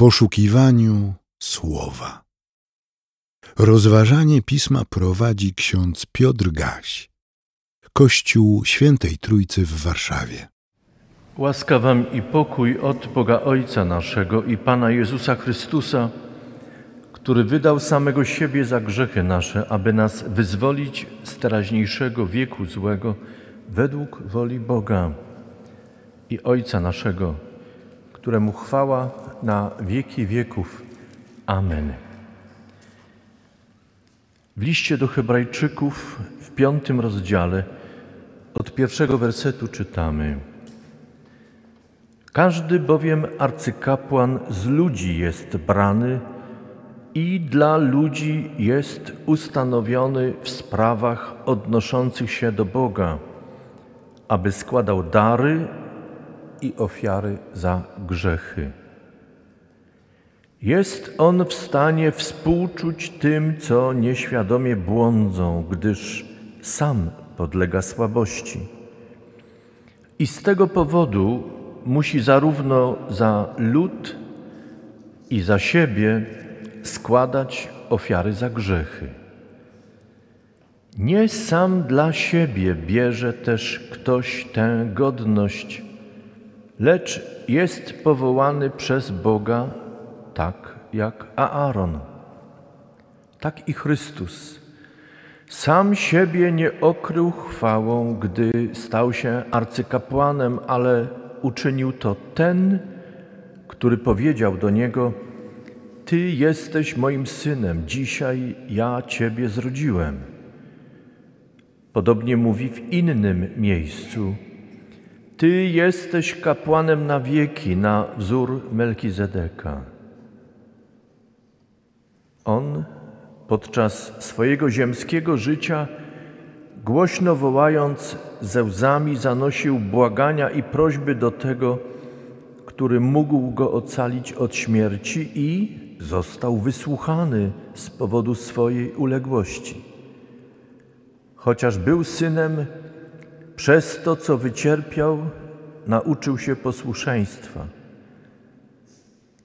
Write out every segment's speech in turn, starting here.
poszukiwaniu słowa. Rozważanie pisma prowadzi ksiądz Piotr Gaś, Kościół Świętej Trójcy w Warszawie. Łaska wam i pokój od Boga Ojca naszego i Pana Jezusa Chrystusa, który wydał samego siebie za grzechy nasze, aby nas wyzwolić z teraźniejszego wieku złego według woli Boga i Ojca naszego, któremu chwała na wieki wieków. Amen. W liście do Hebrajczyków w piątym rozdziale od pierwszego wersetu czytamy: Każdy bowiem arcykapłan z ludzi jest brany i dla ludzi jest ustanowiony w sprawach odnoszących się do Boga, aby składał dary i ofiary za grzechy. Jest on w stanie współczuć tym, co nieświadomie błądzą, gdyż sam podlega słabości. I z tego powodu musi zarówno za lud i za siebie składać ofiary za grzechy. Nie sam dla siebie bierze też ktoś tę godność, lecz jest powołany przez Boga tak jak Aaron, tak i Chrystus. Sam siebie nie okrył chwałą, gdy stał się arcykapłanem, ale uczynił to ten, który powiedział do niego: Ty jesteś moim synem, dzisiaj ja Ciebie zrodziłem. Podobnie mówi w innym miejscu: Ty jesteś kapłanem na wieki, na wzór Melkizedeka. On podczas swojego ziemskiego życia, głośno wołając, ze łzami zanosił błagania i prośby do tego, który mógł go ocalić od śmierci i został wysłuchany z powodu swojej uległości. Chociaż był synem, przez to, co wycierpiał, nauczył się posłuszeństwa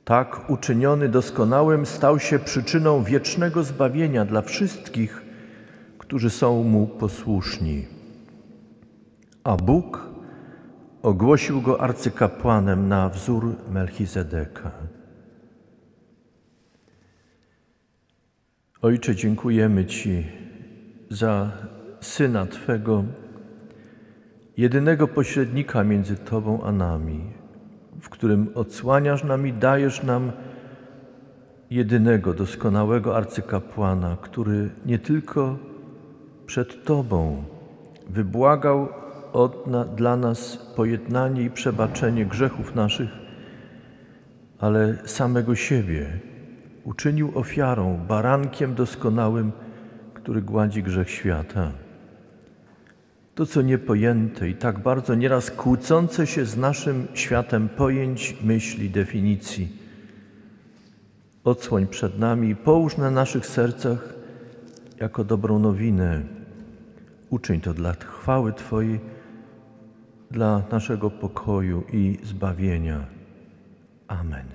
tak uczyniony doskonałym stał się przyczyną wiecznego zbawienia dla wszystkich, którzy są mu posłuszni. A Bóg ogłosił go arcykapłanem na wzór Melchizedeka. Ojcze, dziękujemy Ci za syna Twego, jedynego pośrednika między Tobą a nami, w którym odsłaniasz nam i dajesz nam jedynego, doskonałego arcykapłana, który nie tylko przed Tobą wybłagał od, na, dla nas pojednanie i przebaczenie grzechów naszych, ale samego siebie uczynił ofiarą, barankiem doskonałym, który gładzi grzech świata. To, co niepojęte i tak bardzo nieraz kłócące się z naszym światem pojęć, myśli, definicji, odsłoń przed nami i połóż na naszych sercach jako dobrą nowinę. Uczyń to dla chwały Twojej, dla naszego pokoju i zbawienia. Amen.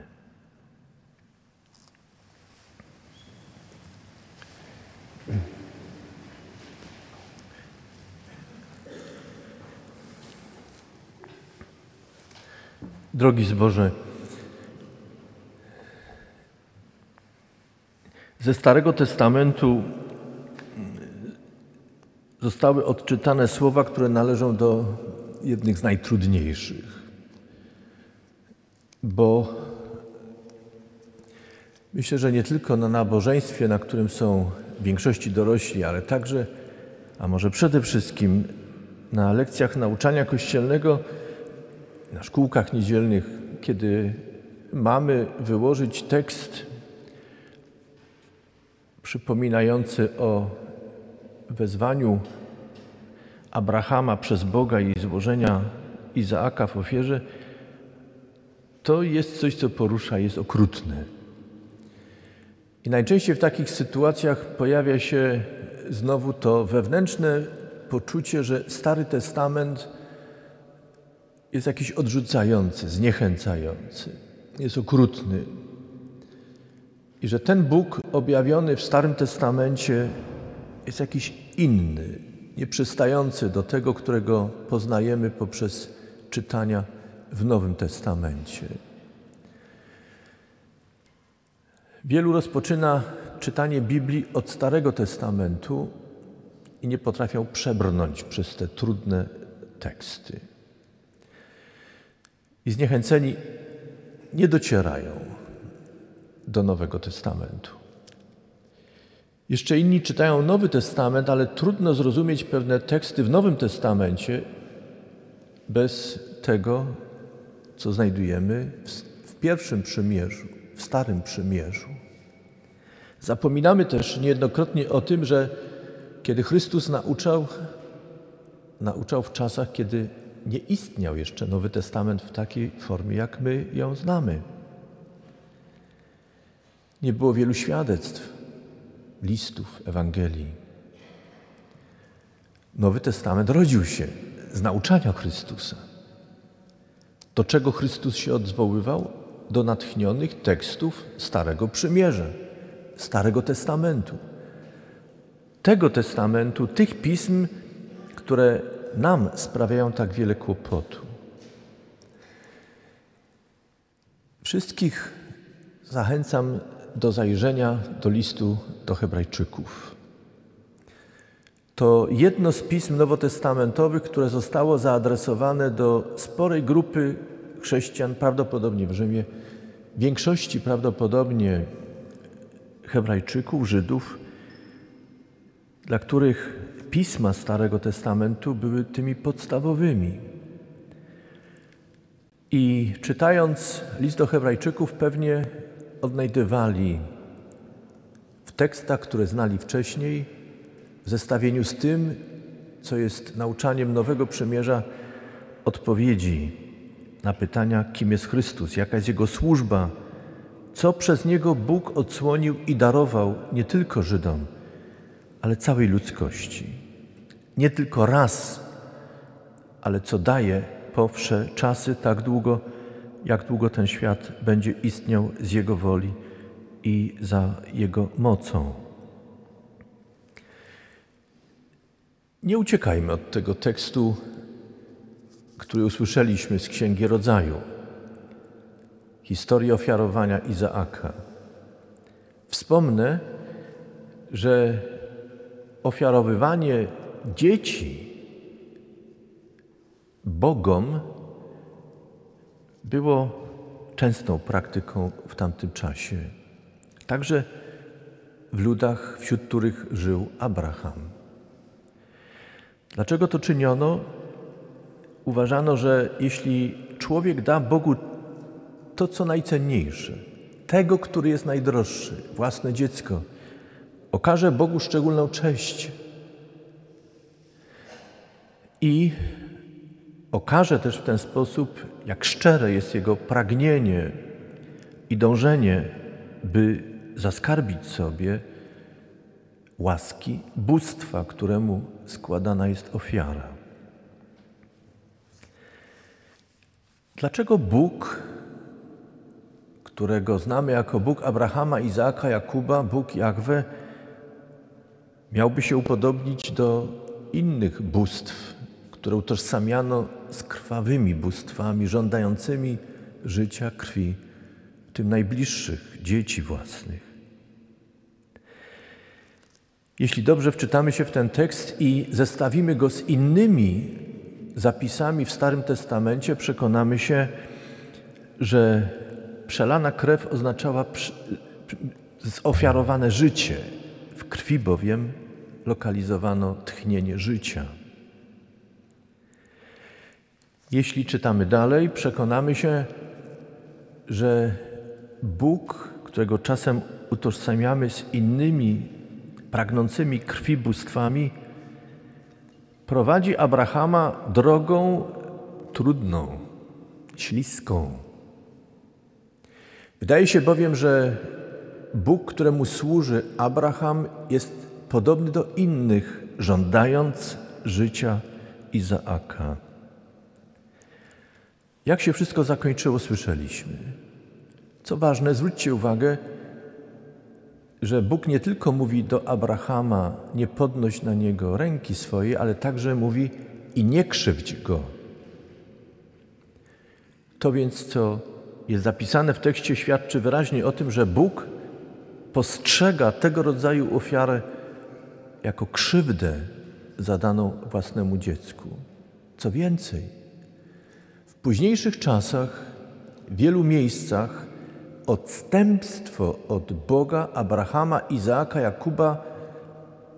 Drogi zboże, ze Starego Testamentu zostały odczytane słowa, które należą do jednych z najtrudniejszych, bo myślę, że nie tylko na nabożeństwie, na którym są w większości dorośli, ale także, a może przede wszystkim na lekcjach nauczania kościelnego, na szkółkach niedzielnych, kiedy mamy wyłożyć tekst przypominający o wezwaniu Abrahama przez Boga i złożenia Izaaka w ofierze, to jest coś, co porusza, jest okrutne. I najczęściej w takich sytuacjach pojawia się znowu to wewnętrzne poczucie, że Stary Testament jest jakiś odrzucający, zniechęcający, jest okrutny, I że ten Bóg objawiony w Starym Testamencie jest jakiś inny, nieprzystający do tego, którego poznajemy poprzez czytania w Nowym Testamencie. Wielu rozpoczyna czytanie Biblii od Starego Testamentu i nie potrafią przebrnąć przez te trudne teksty. I zniechęceni nie docierają do Nowego Testamentu. Jeszcze inni czytają Nowy Testament, ale trudno zrozumieć pewne teksty w Nowym Testamencie bez tego, co znajdujemy w pierwszym przymierzu, w Starym Przymierzu. Zapominamy też niejednokrotnie o tym, że kiedy Chrystus nauczał, nauczał w czasach, kiedy nie istniał jeszcze Nowy Testament w takiej formie, jak my ją znamy. Nie było wielu świadectw, listów, Ewangelii. Nowy Testament rodził się z nauczania Chrystusa. Do czego Chrystus się odwoływał? Do natchnionych tekstów Starego Przymierza, Starego Testamentu. Tego testamentu, tych pism, które nam sprawiają tak wiele kłopotu. Wszystkich zachęcam do zajrzenia do listu do Hebrajczyków. To jedno z pism nowotestamentowych, które zostało zaadresowane do sporej grupy chrześcijan, prawdopodobnie w Rzymie, większości prawdopodobnie Hebrajczyków, Żydów, dla których pisma Starego Testamentu były tymi podstawowymi. I czytając list do Hebrajczyków, pewnie odnajdywali w tekstach, które znali wcześniej, w zestawieniu z tym, co jest nauczaniem Nowego Przymierza, odpowiedzi na pytania, kim jest Chrystus, jaka jest Jego służba, co przez Niego Bóg odsłonił i darował nie tylko Żydom, ale całej ludzkości. Nie tylko raz, ale co daje po wsze czasy tak długo, jak długo ten świat będzie istniał z Jego woli i za Jego mocą. Nie uciekajmy od tego tekstu, który usłyszeliśmy z Księgi Rodzaju. Historia ofiarowania Izaaka. Wspomnę, że ofiarowywanie dzieci Bogom było częstą praktyką w tamtym czasie. Także w ludach, wśród których żył Abraham. Dlaczego to czyniono? Uważano, że jeśli człowiek da Bogu to, co najcenniejsze, tego, który jest najdroższy, własne dziecko, okaże Bogu szczególną cześć i okaże też w ten sposób, jak szczere jest jego pragnienie i dążenie, by zaskarbić sobie łaski bóstwa, któremu składana jest ofiara. Dlaczego Bóg, którego znamy jako Bóg Abrahama, Izaaka, Jakuba, Bóg Jahwe, miałby się upodobnić do innych bóstw, które utożsamiano z krwawymi bóstwami, żądającymi życia krwi, tym najbliższych dzieci własnych. Jeśli dobrze wczytamy się w ten tekst i zestawimy go z innymi zapisami w Starym Testamencie, przekonamy się, że przelana krew oznaczała zofiarowane życie. W krwi bowiem lokalizowano tchnienie życia. Jeśli czytamy dalej, przekonamy się, że Bóg, którego czasem utożsamiamy z innymi pragnącymi krwi bóstwami, prowadzi Abrahama drogą trudną, śliską. Wydaje się bowiem, że Bóg, któremu służy Abraham, jest podobny do innych, żądając życia Izaaka. Jak się wszystko zakończyło, słyszeliśmy. Co ważne, zwróćcie uwagę, że Bóg nie tylko mówi do Abrahama, nie podnoś na niego ręki swojej, ale także mówi i nie krzywdź go. To więc, co jest zapisane w tekście, świadczy wyraźnie o tym, że Bóg postrzega tego rodzaju ofiarę jako krzywdę zadaną własnemu dziecku. Co więcej, późniejszych czasach, w wielu miejscach odstępstwo od Boga Abrahama, Izaaka, Jakuba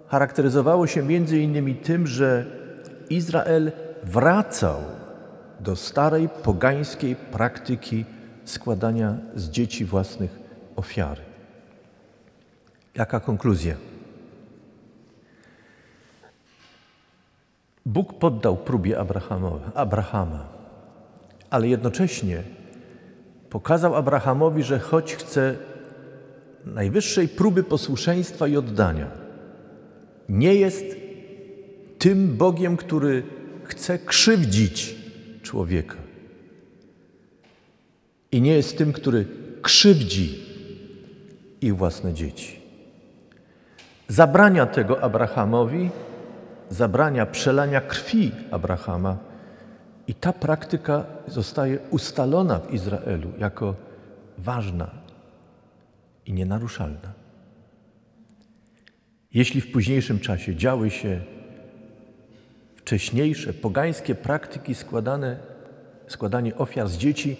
charakteryzowało się między innymi tym, że Izrael wracał do starej pogańskiej praktyki składania z dzieci własnych ofiary. Jaka konkluzja? Bóg poddał próbie Abrahama, ale jednocześnie pokazał Abrahamowi, że choć chce najwyższej próby posłuszeństwa i oddania, nie jest tym Bogiem, który chce krzywdzić człowieka. I nie jest tym, który krzywdzi ich własne dzieci. Zabrania tego Abrahamowi, zabrania przelania krwi Abrahama i ta praktyka zostaje ustalona w Izraelu jako ważna i nienaruszalna. Jeśli w późniejszym czasie działy się wcześniejsze pogańskie praktyki składane, składanie ofiar z dzieci,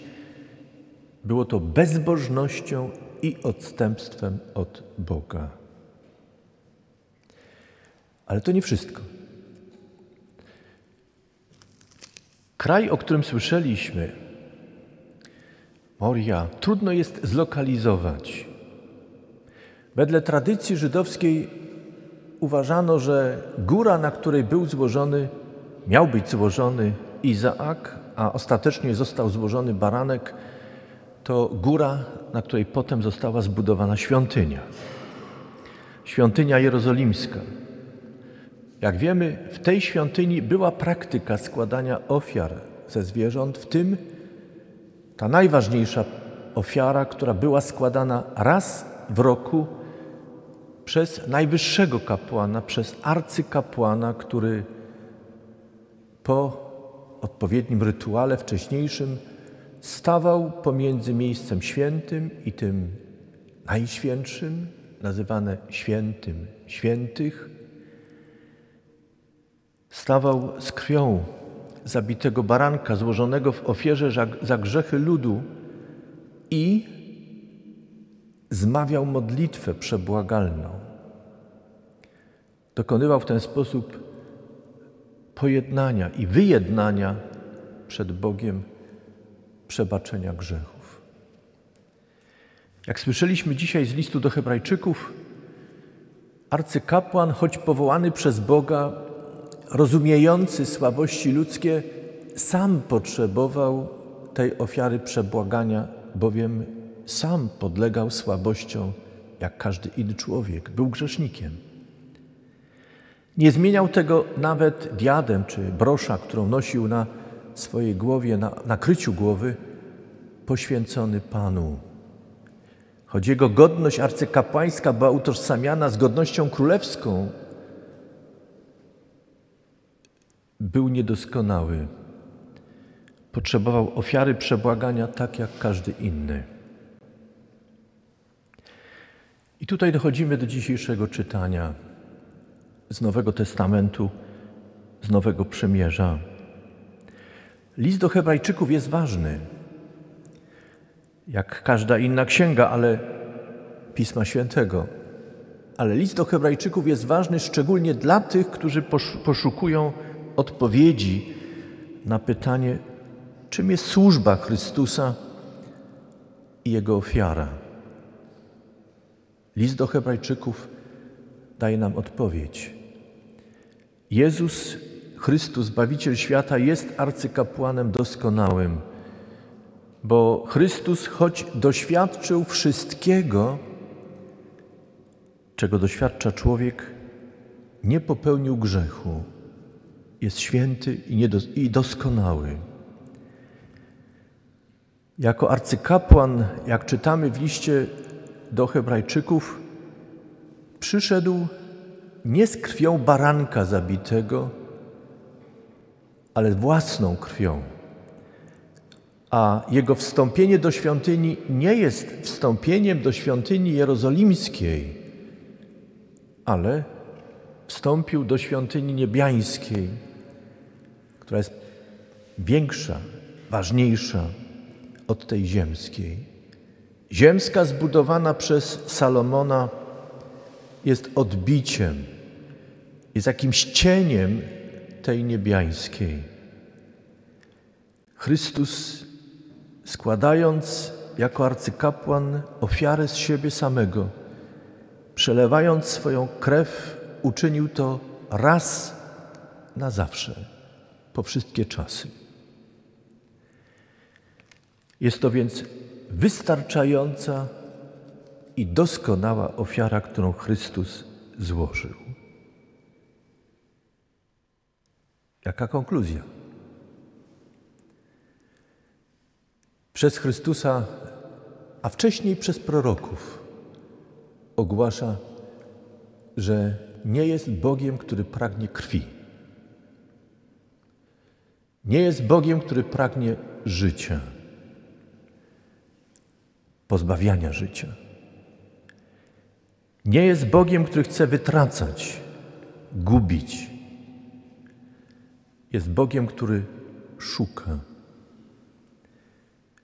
było to bezbożnością i odstępstwem od Boga. Ale to nie wszystko. Kraj, o którym słyszeliśmy, Moria, trudno jest zlokalizować. Wedle tradycji żydowskiej uważano, że góra, na której był złożony, miał być złożony Izaak, a ostatecznie został złożony baranek, to góra, na której potem została zbudowana świątynia. Świątynia jerozolimska. Jak wiemy, w tej świątyni była praktyka składania ofiar ze zwierząt, w tym ta najważniejsza ofiara, która była składana raz w roku przez najwyższego kapłana, przez arcykapłana, który po odpowiednim rytuale wcześniejszym stawał pomiędzy miejscem świętym i tym najświętszym, nazywane świętym świętych, stawał z krwią zabitego baranka złożonego w ofierze za grzechy ludu i zmawiał modlitwę przebłagalną. Dokonywał w ten sposób pojednania i wyjednania przed Bogiem przebaczenia grzechów. Jak słyszeliśmy dzisiaj z listu do Hebrajczyków, arcykapłan, choć powołany przez Boga, rozumiejący słabości ludzkie, sam potrzebował tej ofiary przebłagania, bowiem sam podlegał słabościom, jak każdy inny człowiek, był grzesznikiem. Nie zmieniał tego nawet diadem czy brosza, którą nosił na swojej głowie, na nakryciu głowy, poświęcony Panu. Choć jego godność arcykapłańska była utożsamiana z godnością królewską, był niedoskonały. Potrzebował ofiary przebłagania tak jak każdy inny. I tutaj dochodzimy do dzisiejszego czytania z Nowego Testamentu, z Nowego Przymierza. List do Hebrajczyków jest ważny, jak każda inna księga, ale Pisma Świętego. Ale list do Hebrajczyków jest ważny szczególnie dla tych, którzy poszukują odpowiedzi na pytanie, czym jest służba Chrystusa i Jego ofiara. List do Hebrajczyków daje nam odpowiedź. Jezus Chrystus, Zbawiciel świata, jest arcykapłanem doskonałym, bo Chrystus, choć doświadczył wszystkiego, czego doświadcza człowiek, nie popełnił grzechu. Jest święty i, doskonały. Jako arcykapłan, jak czytamy w liście do Hebrajczyków, przyszedł nie z krwią baranka zabitego, ale własną krwią. A jego wstąpienie do świątyni nie jest wstąpieniem do świątyni jerozolimskiej, ale wstąpił do świątyni niebiańskiej, która jest większa, ważniejsza od tej ziemskiej. Ziemska zbudowana przez Salomona jest odbiciem, jest jakimś cieniem tej niebiańskiej. Chrystus, składając jako arcykapłan ofiarę z siebie samego, przelewając swoją krew, uczynił to raz na zawsze, po wszystkie czasy. Jest to więc wystarczająca i doskonała ofiara, którą Chrystus złożył. Jaka konkluzja? Przez Chrystusa, a wcześniej przez proroków, ogłasza, że nie jest Bogiem, który pragnie krwi. Nie jest Bogiem, który pragnie życia, pozbawiania życia. Nie jest Bogiem, który chce wytracać, gubić. Jest Bogiem, który szuka.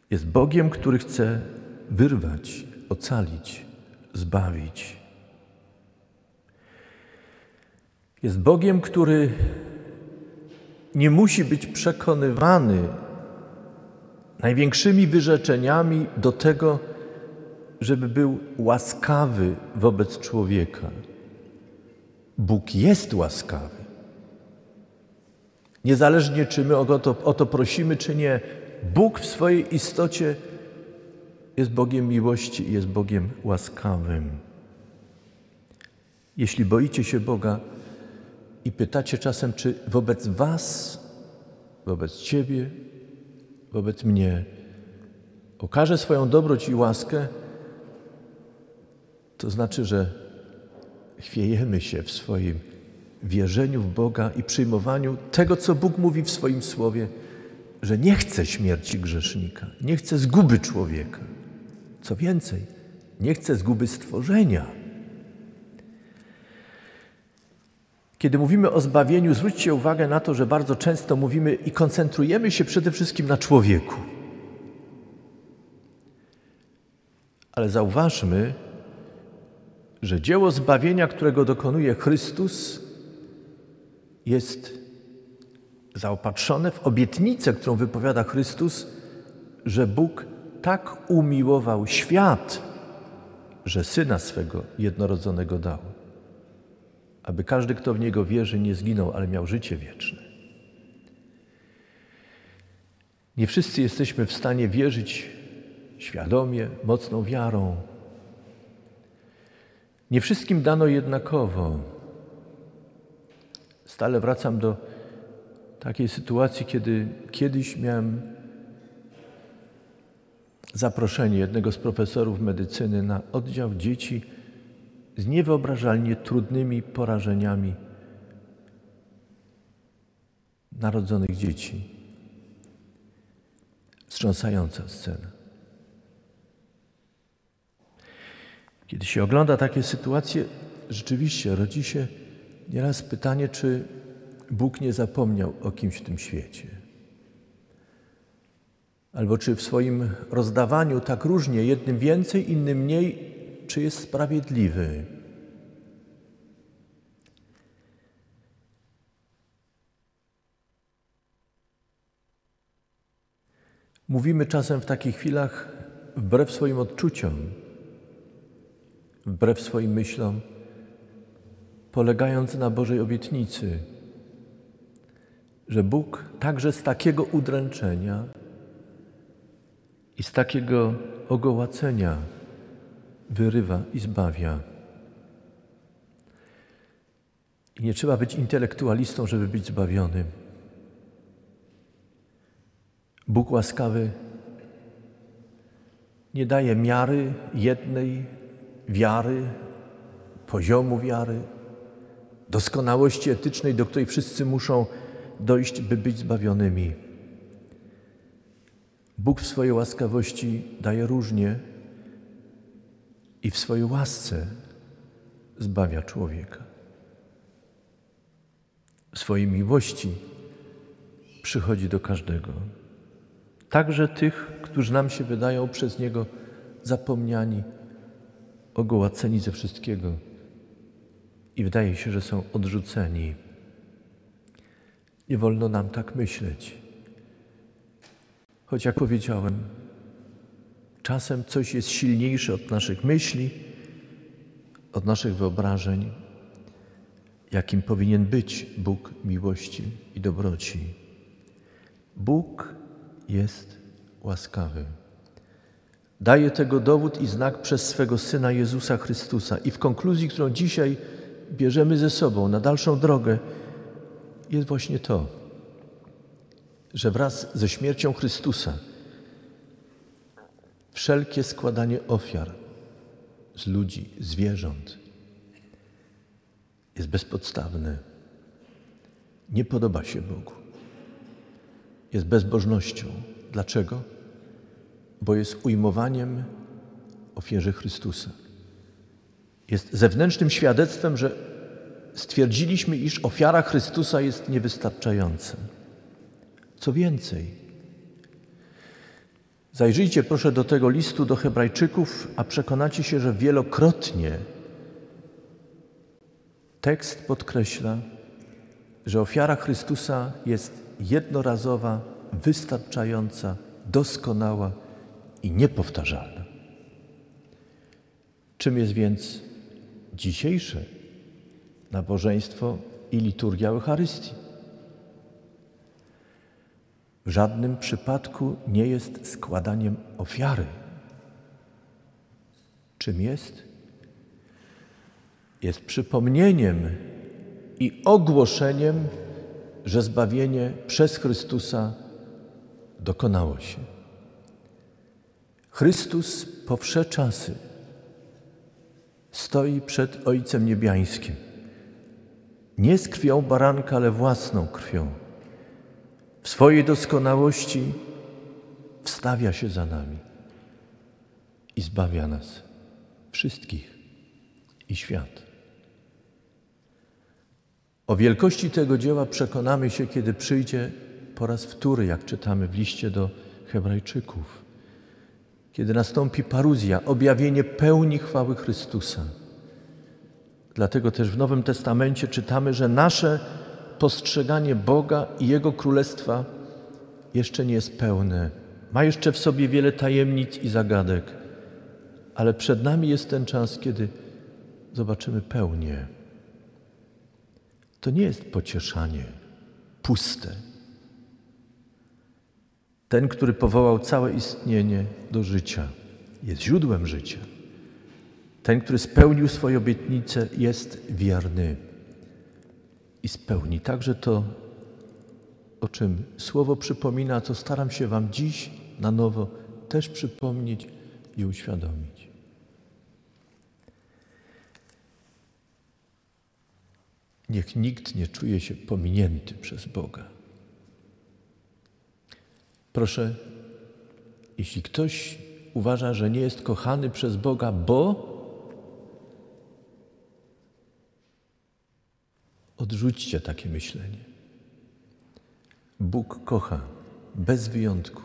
Jest Bogiem, który chce wyrwać, ocalić, zbawić. Jest Bogiem, który nie musi być przekonywany największymi wyrzeczeniami do tego, żeby był łaskawy wobec człowieka. Bóg jest łaskawy. Niezależnie, czy my o to, o to prosimy, czy nie, Bóg w swojej istocie jest Bogiem miłości i jest Bogiem łaskawym. Jeśli boicie się Boga i pytacie czasem, czy wobec Was, wobec Ciebie, wobec mnie okaże swoją dobroć i łaskę, to znaczy, że chwiejemy się w swoim wierzeniu w Boga i przyjmowaniu tego, co Bóg mówi w swoim słowie, że nie chce śmierci grzesznika, nie chce zguby człowieka. Co więcej, nie chce zguby stworzenia. Kiedy mówimy o zbawieniu, zwróćcie uwagę na to, że bardzo często mówimy i koncentrujemy się przede wszystkim na człowieku. Ale zauważmy, że dzieło zbawienia, którego dokonuje Chrystus, jest zaopatrzone w obietnicę, którą wypowiada Chrystus, że Bóg tak umiłował świat, że syna swego jednorodzonego dał, aby każdy, kto w niego wierzy, nie zginął, ale miał życie wieczne. Nie wszyscy jesteśmy w stanie wierzyć świadomie, mocną wiarą. Nie wszystkim dano jednakowo. Stale wracam do takiej sytuacji, kiedy kiedyś miałem zaproszenie jednego z profesorów medycyny na oddział dzieci z niewyobrażalnie trudnymi porażeniami narodzonych dzieci. Wstrząsająca scena. Kiedy się ogląda takie sytuacje, rzeczywiście rodzi się nieraz pytanie, czy Bóg nie zapomniał o kimś w tym świecie. Albo czy w swoim rozdawaniu tak różnie, jednym więcej, innym mniej, czy jest sprawiedliwy? Mówimy czasem w takich chwilach wbrew swoim odczuciom, wbrew swoim myślom, polegając na Bożej obietnicy że Bóg także z takiego udręczenia i z takiego ogołacenia wyrywa i zbawia. I nie trzeba być intelektualistą, żeby być zbawionym. Bóg łaskawy nie daje miary jednej wiary, poziomu wiary, doskonałości etycznej, do której wszyscy muszą dojść, by być zbawionymi. Bóg w swojej łaskawości daje różnie i w swojej łasce zbawia człowieka. W swojej miłości przychodzi do każdego, także tych, którzy nam się wydają przez Niego zapomniani, ogołaceni ze wszystkiego i wydaje się, że są odrzuceni. Nie wolno nam tak myśleć. Choć jak powiedziałem, czasem coś jest silniejsze od naszych myśli, od naszych wyobrażeń, jakim powinien być Bóg miłości i dobroci. Bóg jest łaskawy. Daje tego dowód i znak przez swego Syna Jezusa Chrystusa. I w konkluzji, którą dzisiaj bierzemy ze sobą na dalszą drogę, jest właśnie to, że wraz ze śmiercią Chrystusa wszelkie składanie ofiar z ludzi, zwierząt jest bezpodstawne. Nie podoba się Bogu. Jest bezbożnością. Dlaczego? Bo jest ujmowaniem ofierze Chrystusa. Jest zewnętrznym świadectwem, że stwierdziliśmy, iż ofiara Chrystusa jest niewystarczająca. Co więcej, zajrzyjcie proszę do tego listu do Hebrajczyków, a przekonacie się, że wielokrotnie tekst podkreśla, że ofiara Chrystusa jest jednorazowa, wystarczająca, doskonała i niepowtarzalna. Czym jest więc dzisiejsze nabożeństwo i liturgia Eucharystii? W żadnym przypadku nie jest składaniem ofiary. Czym jest? Jest przypomnieniem i ogłoszeniem, że zbawienie przez Chrystusa dokonało się. Chrystus po wsze czasy stoi przed Ojcem Niebiańskim. Nie z krwią baranka, ale własną krwią. W swojej doskonałości wstawia się za nami i zbawia nas wszystkich i świat. O wielkości tego dzieła przekonamy się, kiedy przyjdzie po raz wtóry, jak czytamy w liście do Hebrajczyków, kiedy nastąpi paruzja, objawienie pełni chwały Chrystusa. Dlatego też w Nowym Testamencie czytamy, że nasze postrzeganie Boga i Jego Królestwa jeszcze nie jest pełne. Ma jeszcze w sobie wiele tajemnic i zagadek, ale przed nami jest ten czas, kiedy zobaczymy pełnię. To nie jest pocieszanie puste. Ten, który powołał całe istnienie do życia, jest źródłem życia. Ten, który spełnił swoje obietnice, jest wierny i spełni także to, o czym Słowo przypomina, co staram się Wam dziś na nowo też przypomnieć i uświadomić. Niech nikt nie czuje się pominięty przez Boga. Proszę, jeśli ktoś uważa, że nie jest kochany przez Boga, bo odrzućcie takie myślenie. Bóg kocha bez wyjątku.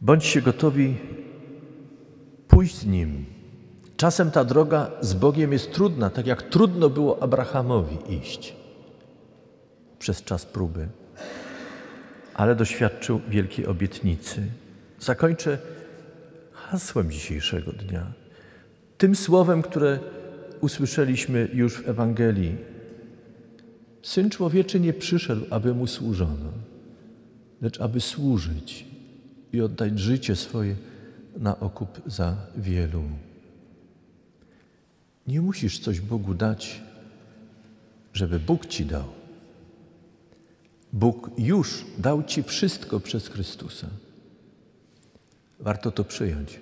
Bądźcie gotowi pójść z Nim. Czasem ta droga z Bogiem jest trudna, tak jak trudno było Abrahamowi iść przez czas próby, ale doświadczył wielkiej obietnicy. Zakończę hasłem dzisiejszego dnia. Tym słowem, które usłyszeliśmy już w Ewangelii. Syn człowieczy nie przyszedł, aby mu służono, lecz aby służyć i oddać życie swoje na okup za wielu. Nie musisz coś Bogu dać, żeby Bóg ci dał. Bóg już dał ci wszystko przez Chrystusa. Warto to przyjąć.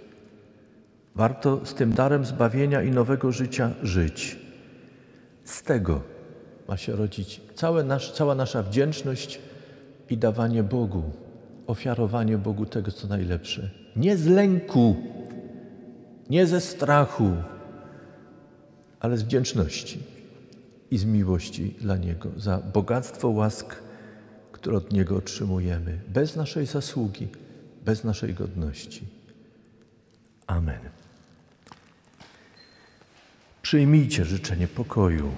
Warto z tym darem zbawienia i nowego życia żyć. Z tego ma się rodzić nasz, cała nasza wdzięczność i dawanie Bogu, ofiarowanie Bogu tego, co najlepsze. Nie z lęku, nie ze strachu, ale z wdzięczności i z miłości dla Niego za bogactwo łask, które od Niego otrzymujemy, bez naszej zasługi, bez naszej godności. Amen. Przyjmijcie życzenie pokoju.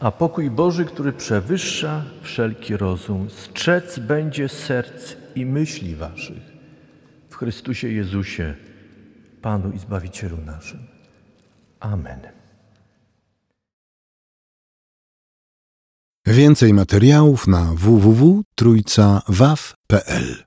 A pokój Boży, który przewyższa wszelki rozum, strzec będzie serc i myśli waszych w Chrystusie Jezusie, Panu i Zbawicielu naszym. Amen. Więcej materiałów na www.trójcawaw.pl